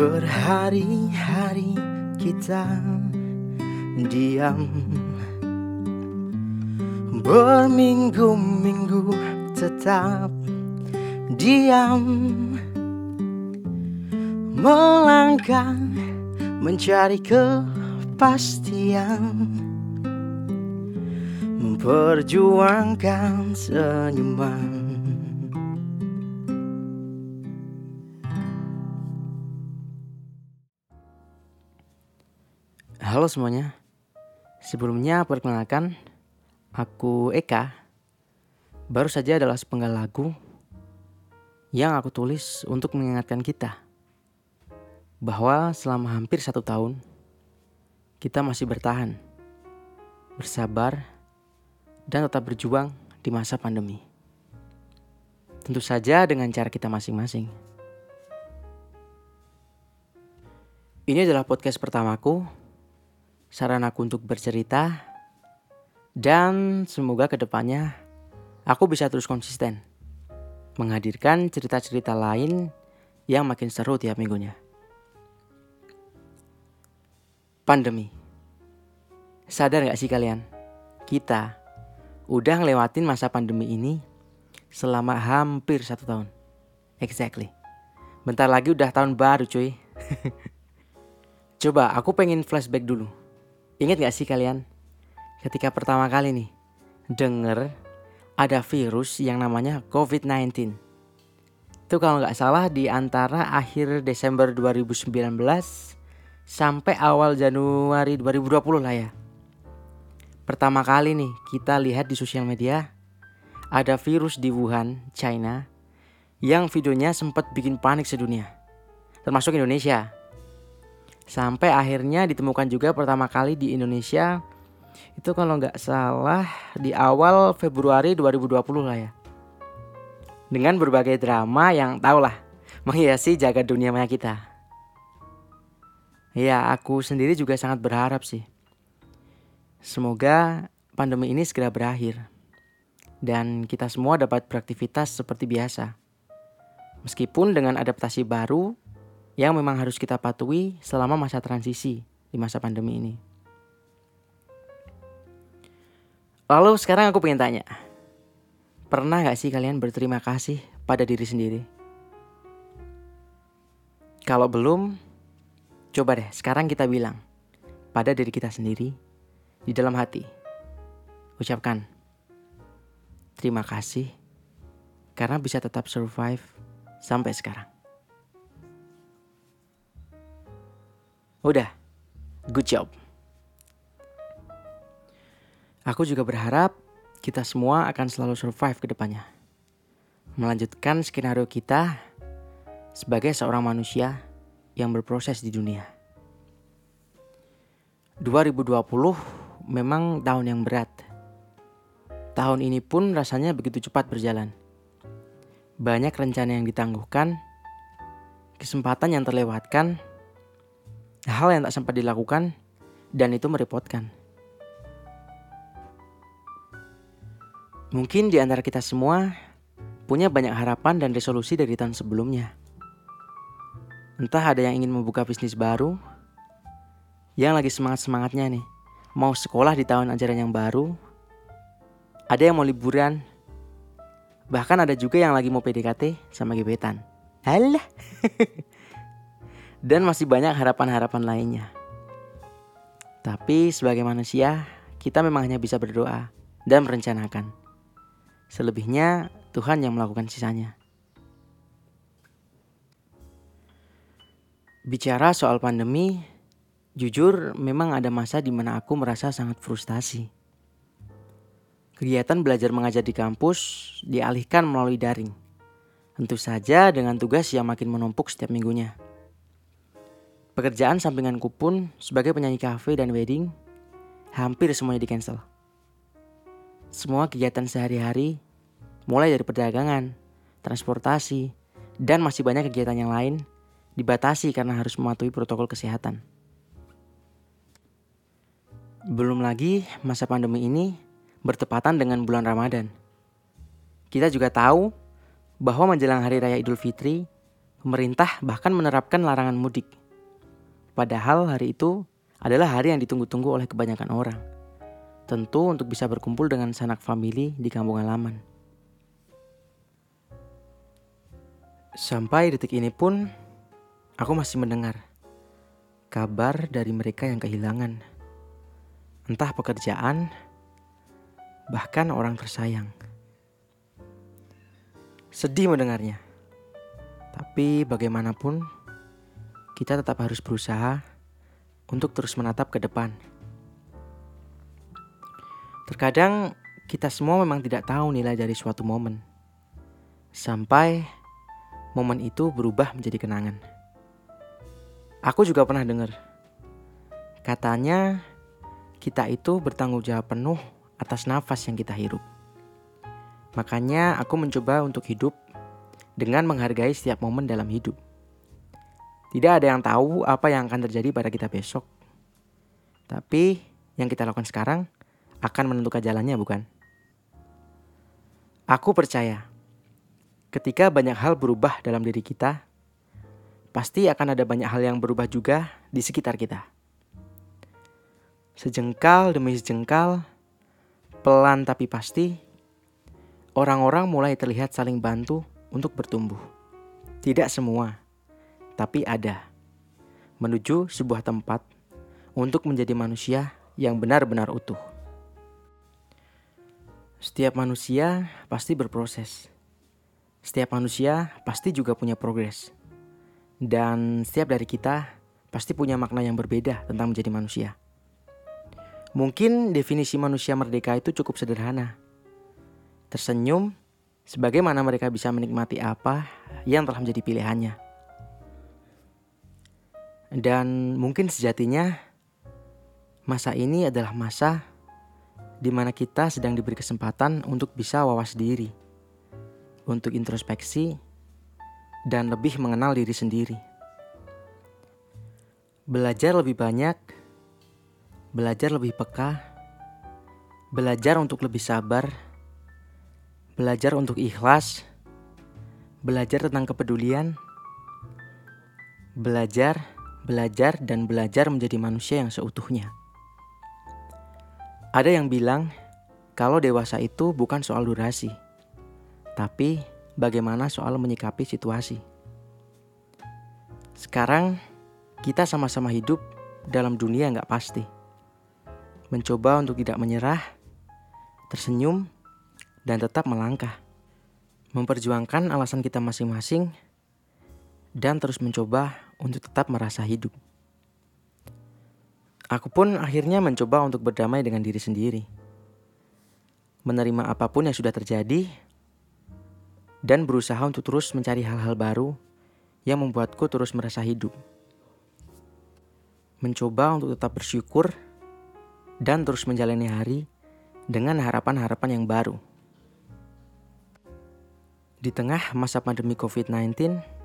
Berhari-hari kita diam. Berminggu-minggu tetap diam. Melangkah mencari kepastian. Memperjuangkan senyuman Halo semuanya. Sebelumnya perkenalkan Aku Eka. Baru saja adalah sepenggal lagu Yang aku tulis untuk mengingatkan kita Bahwa selama hampir satu tahun Kita masih bertahan Bersabar Dan tetap berjuang di masa pandemi. Tentu saja dengan cara kita masing-masing. Ini adalah podcast pertamaku saran aku untuk bercerita, dan semoga ke depannya aku bisa terus konsisten menghadirkan cerita-cerita lain yang makin seru tiap minggunya. Pandemi. Sadar gak sih kalian? Kita udah ngelewatin masa pandemi ini selama hampir satu tahun. Exactly. Bentar lagi udah tahun baru cuy. Coba aku pengen flashback dulu Ingat gak sih kalian? Ketika pertama kali nih denger ada virus yang namanya COVID-19. Itu kalau nggak salah di antara akhir Desember 2019 sampai awal Januari 2020 lah ya. Pertama kali nih kita lihat di sosial media ada virus di Wuhan, China yang videonya sempat bikin panik sedunia. Termasuk Indonesia. Sampai akhirnya ditemukan juga pertama kali di Indonesia itu kalau nggak salah di awal Februari 2020 lah ya. Dengan berbagai drama yang tau lah menghiasi jaga dunia maya kita. Ya aku sendiri juga sangat berharap sih. Semoga pandemi ini segera berakhir. Dan kita semua dapat beraktivitas seperti biasa. Meskipun dengan adaptasi baru yang memang harus kita patuhi selama masa transisi di masa pandemi ini. Lalu sekarang aku pengen tanya, pernah gak sih kalian berterima kasih pada diri sendiri? Kalau belum, coba deh sekarang kita bilang pada diri kita sendiri di dalam hati. Ucapkan, terima kasih karena bisa tetap survive sampai sekarang. Udah, good job. Aku juga berharap kita semua akan selalu survive ke depannya. Melanjutkan skenario kita sebagai seorang manusia yang berproses di dunia. 2020 memang tahun yang berat. Tahun ini pun rasanya begitu cepat berjalan. Banyak rencana yang ditangguhkan, kesempatan yang terlewatkan, hal yang tak sempat dilakukan dan itu merepotkan. Mungkin di antara kita semua punya banyak harapan dan resolusi dari tahun sebelumnya. Entah ada yang ingin membuka bisnis baru, yang lagi semangat-semangatnya nih, mau sekolah di tahun ajaran yang baru, ada yang mau liburan, bahkan ada juga yang lagi mau PDKT sama gebetan. Halah. dan masih banyak harapan-harapan lainnya. Tapi sebagai manusia, kita memang hanya bisa berdoa dan merencanakan. Selebihnya Tuhan yang melakukan sisanya. Bicara soal pandemi, jujur memang ada masa di mana aku merasa sangat frustasi. Kegiatan belajar mengajar di kampus dialihkan melalui daring. Tentu saja dengan tugas yang makin menumpuk setiap minggunya. Pekerjaan sampinganku pun sebagai penyanyi cafe dan wedding hampir semuanya di cancel. Semua kegiatan sehari-hari mulai dari perdagangan, transportasi, dan masih banyak kegiatan yang lain dibatasi karena harus mematuhi protokol kesehatan. Belum lagi masa pandemi ini bertepatan dengan bulan Ramadan. Kita juga tahu bahwa menjelang hari raya Idul Fitri Pemerintah bahkan menerapkan larangan mudik. Padahal hari itu adalah hari yang ditunggu-tunggu oleh kebanyakan orang. Tentu untuk bisa berkumpul dengan sanak famili di kampung halaman. Sampai detik ini pun aku masih mendengar kabar dari mereka yang kehilangan. Entah pekerjaan, bahkan orang tersayang. Sedih mendengarnya. Tapi bagaimanapun, kita tetap harus berusaha untuk terus menatap ke depan. Terkadang kita semua memang tidak tahu nilai dari suatu momen. Sampai momen itu berubah menjadi kenangan. Aku juga pernah dengar. Katanya kita itu bertanggung jawab penuh atas nafas yang kita hirup. Makanya aku mencoba untuk hidup dengan menghargai setiap momen dalam hidup. Tidak ada yang tahu apa yang akan terjadi pada kita besok. Tapi yang kita lakukan sekarang akan menentukan jalannya, bukan? Aku percaya, ketika banyak hal berubah dalam diri kita, pasti akan ada banyak hal yang berubah juga di sekitar kita. Sejengkal demi sejengkal, pelan tapi pasti, orang-orang mulai terlihat saling bantu untuk bertumbuh. Tidak semua, tapi ada. Menuju sebuah tempat untuk menjadi manusia yang benar-benar utuh. Setiap manusia pasti berproses. Setiap manusia pasti juga punya progres. Dan setiap dari kita pasti punya makna yang berbeda tentang menjadi manusia. Mungkin definisi manusia merdeka itu cukup sederhana. Tersenyum sebagaimana mereka bisa menikmati apa yang telah menjadi pilihannya. Dan mungkin sejatinya masa ini adalah masa di mana kita sedang diberi kesempatan untuk bisa wawas diri, untuk introspeksi, dan lebih mengenal diri sendiri. Belajar lebih banyak, belajar lebih peka, belajar untuk lebih sabar belajar untuk ikhlas, belajar tentang kepedulian, belajar, belajar, dan belajar menjadi manusia yang seutuhnya. Ada yang bilang kalau dewasa itu bukan soal durasi, tapi bagaimana soal menyikapi situasi. Sekarang kita sama-sama hidup dalam dunia yang gak pasti. Mencoba untuk tidak menyerah, tersenyum, dan tetap melangkah. Memperjuangkan alasan kita masing-masing dan terus mencoba untuk tetap merasa hidup. Aku pun akhirnya mencoba untuk berdamai dengan diri sendiri. Menerima apa pun yang sudah terjadi dan berusaha untuk terus mencari hal-hal baru yang membuatku terus merasa hidup. Mencoba untuk tetap bersyukur dan terus menjalani hari dengan harapan-harapan yang baru. Di tengah masa pandemi COVID-19,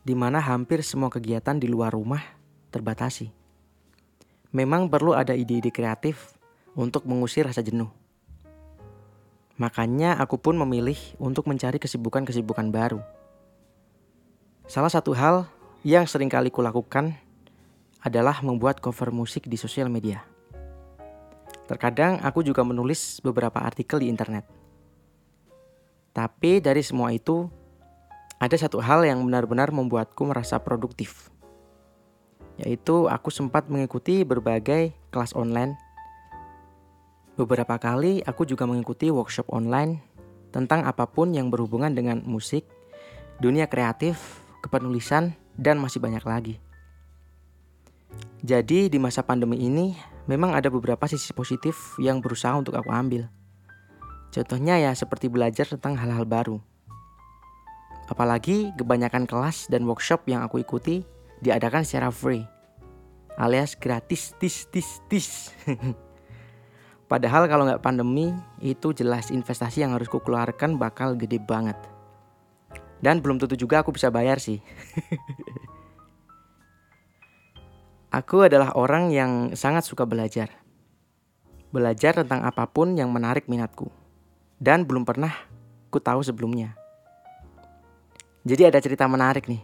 di mana hampir semua kegiatan di luar rumah terbatasi. Memang perlu ada ide-ide kreatif untuk mengusir rasa jenuh. Makanya aku pun memilih untuk mencari kesibukan-kesibukan baru. Salah satu hal yang sering kali kulakukan adalah membuat cover musik di sosial media. Terkadang aku juga menulis beberapa artikel di internet. Tapi dari semua itu, ada satu hal yang benar-benar membuatku merasa produktif. Yaitu aku sempat mengikuti berbagai kelas online. Beberapa kali aku juga mengikuti workshop online tentang apa pun yang berhubungan dengan musik, dunia kreatif, kepenulisan, dan masih banyak lagi. Jadi di masa pandemi ini memang ada beberapa sisi positif yang berusaha untuk aku ambil. Contohnya ya seperti belajar tentang hal-hal baru. Apalagi kebanyakan kelas dan workshop yang aku ikuti diadakan secara free alias gratis tis tis tis. Padahal kalau nggak pandemi itu jelas investasi yang harus kukeluarkan bakal gede banget. Dan belum tentu juga aku bisa bayar sih. aku adalah orang yang sangat suka belajar. Belajar tentang apa pun yang menarik minatku dan belum pernah ku tahu sebelumnya. Jadi ada cerita menarik nih.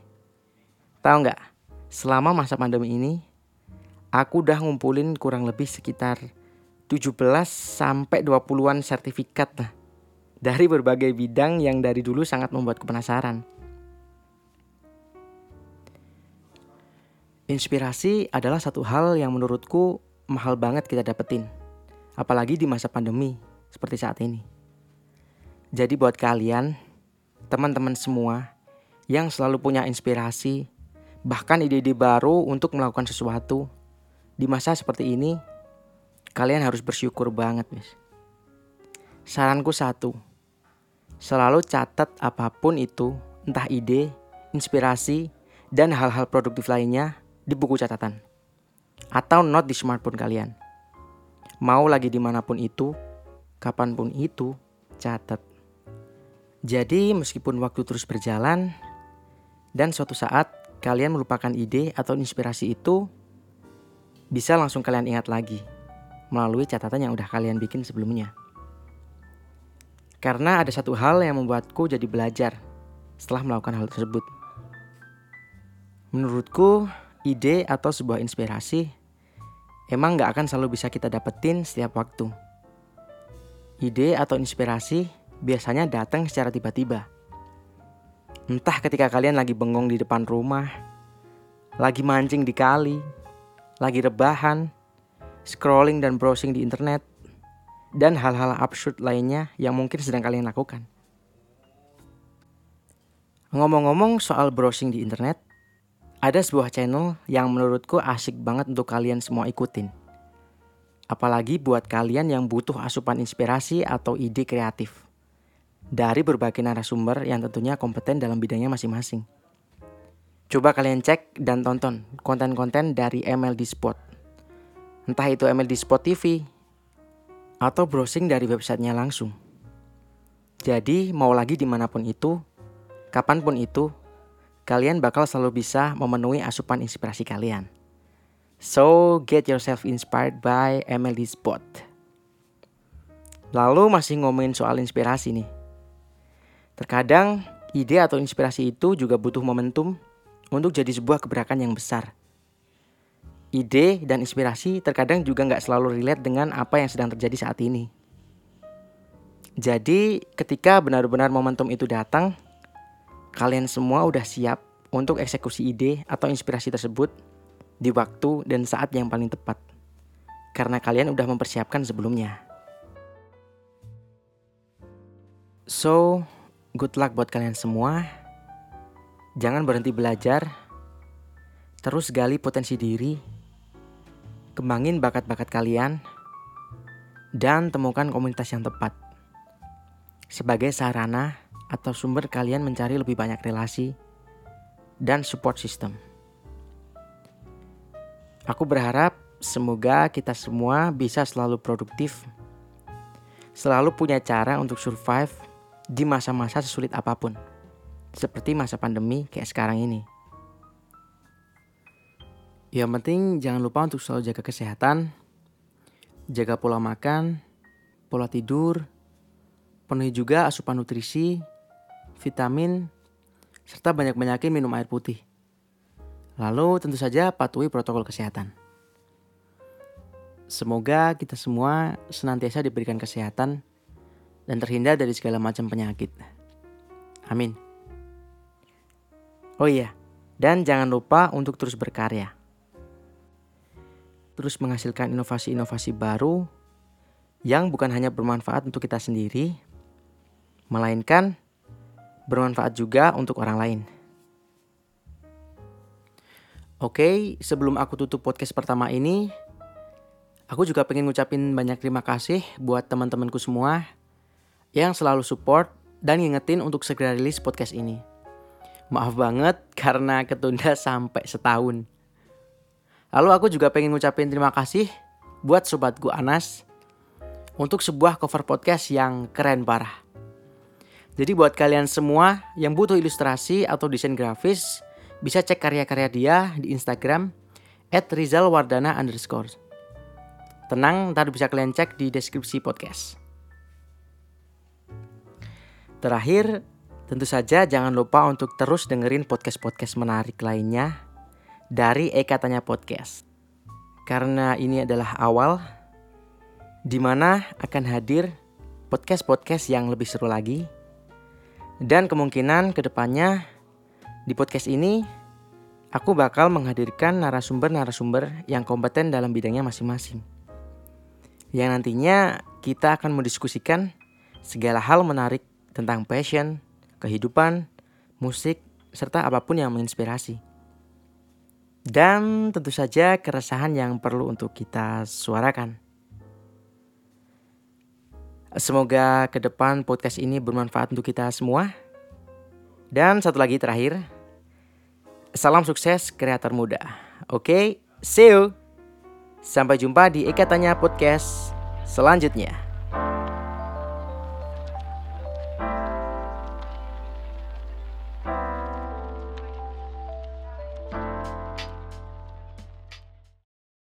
Tahu nggak? Selama masa pandemi ini, aku udah ngumpulin kurang lebih sekitar 17 sampai 20-an sertifikat lah dari berbagai bidang yang dari dulu sangat membuatku penasaran. Inspirasi adalah satu hal yang menurutku mahal banget kita dapetin. Apalagi di masa pandemi seperti saat ini. Jadi buat kalian, teman-teman semua yang selalu punya inspirasi, bahkan ide-ide baru untuk melakukan sesuatu di masa seperti ini, kalian harus bersyukur banget, Miss. Saranku satu, selalu catat apa pun itu, entah ide, inspirasi, dan hal-hal produktif lainnya di buku catatan atau not di smartphone kalian. Mau lagi di mana pun itu, kapan pun itu, catat. Jadi meskipun waktu terus berjalan dan suatu saat kalian melupakan ide atau inspirasi itu, bisa langsung kalian ingat lagi melalui catatan yang udah kalian bikin sebelumnya. Karena ada satu hal yang membuatku jadi belajar setelah melakukan hal tersebut. Menurutku, ide atau sebuah inspirasi emang nggak akan selalu bisa kita dapetin setiap waktu. Ide atau inspirasi biasanya datang secara tiba-tiba. Entah ketika kalian lagi bengong di depan rumah, lagi mancing di kali, lagi rebahan, scrolling dan browsing di internet, dan hal-hal absurd lainnya yang mungkin sedang kalian lakukan. Ngomong-ngomong soal browsing di internet, ada sebuah channel yang menurutku asik banget untuk kalian semua ikutin. Apalagi buat kalian yang butuh asupan inspirasi atau ide kreatif. Dari berbagai narasumber yang tentunya kompeten dalam bidangnya masing-masing. Coba kalian cek dan tonton konten-konten dari MLD Spot. Entah itu MLD Spot TV atau browsing dari websitenya langsung. Jadi mau lagi di mana pun itu, kapan pun itu, kalian bakal selalu bisa memenuhi asupan inspirasi kalian. So, get yourself inspired by MLD Spot. Lalu masih ngomongin soal inspirasi nih. Terkadang ide atau inspirasi itu juga butuh momentum untuk jadi sebuah gebrakan yang besar. Ide dan inspirasi terkadang juga nggak selalu relate dengan apa yang sedang terjadi saat ini. Jadi ketika benar-benar momentum itu datang, kalian semua udah siap untuk eksekusi ide atau inspirasi tersebut di waktu dan saat yang paling tepat. Karena kalian udah mempersiapkan sebelumnya. So, good luck buat kalian semua. Jangan berhenti belajar. Terus gali potensi diri. Kembangin bakat-bakat kalian. Dan temukan komunitas yang tepat. Sebagai sarana atau sumber kalian mencari lebih banyak relasi dan support system. Aku berharap semoga kita semua bisa selalu produktif, selalu punya cara untuk survive di masa-masa sesulit apa pun, seperti masa pandemi kayak sekarang ini. Yang penting jangan lupa untuk selalu jaga kesehatan, jaga pola makan, pola tidur, penuhi juga asupan nutrisi, vitamin, serta banyak-banyakin minum air putih. Lalu tentu saja patuhi protokol kesehatan. Semoga kita semua senantiasa diberikan kesehatan dan terhindar dari segala macam penyakit. Amin. Oh iya, dan jangan lupa untuk terus berkarya. Terus menghasilkan inovasi-inovasi baru yang bukan hanya bermanfaat untuk kita sendiri, melainkan bermanfaat juga untuk orang lain. Oke, sebelum aku tutup podcast pertama ini, aku juga pengen ngucapin banyak terima kasih buat teman-temanku semua yang selalu support dan ngingetin untuk segera rilis podcast ini. Maaf banget karena ketunda sampai setahun. Lalu aku juga pengen ngucapin terima kasih buat sobatku Anas untuk sebuah cover podcast yang keren parah. Jadi buat kalian semua yang butuh ilustrasi atau desain grafis, bisa cek karya-karya dia di Instagram at rizalwardana underscore. Tenang, ntar bisa kalian cek di deskripsi podcast. Terakhir, Tentu saja jangan lupa untuk terus dengerin podcast-podcast menarik lainnya dari Eka Tanya Podcast. Karena ini adalah awal di mana akan hadir podcast-podcast yang lebih seru lagi. Dan kemungkinan ke depannya di podcast ini aku bakal menghadirkan narasumber-narasumber yang kompeten dalam bidangnya masing-masing. Yang nantinya kita akan mendiskusikan segala hal menarik tentang passion, kehidupan, musik, serta apa pun yang menginspirasi. Dan tentu saja keresahan yang perlu untuk kita suarakan. Semoga ke depan podcast ini bermanfaat untuk kita semua. Dan satu lagi terakhir, salam sukses kreator muda. Oke, see you. Sampai jumpa di Eka Tanya Podcast selanjutnya.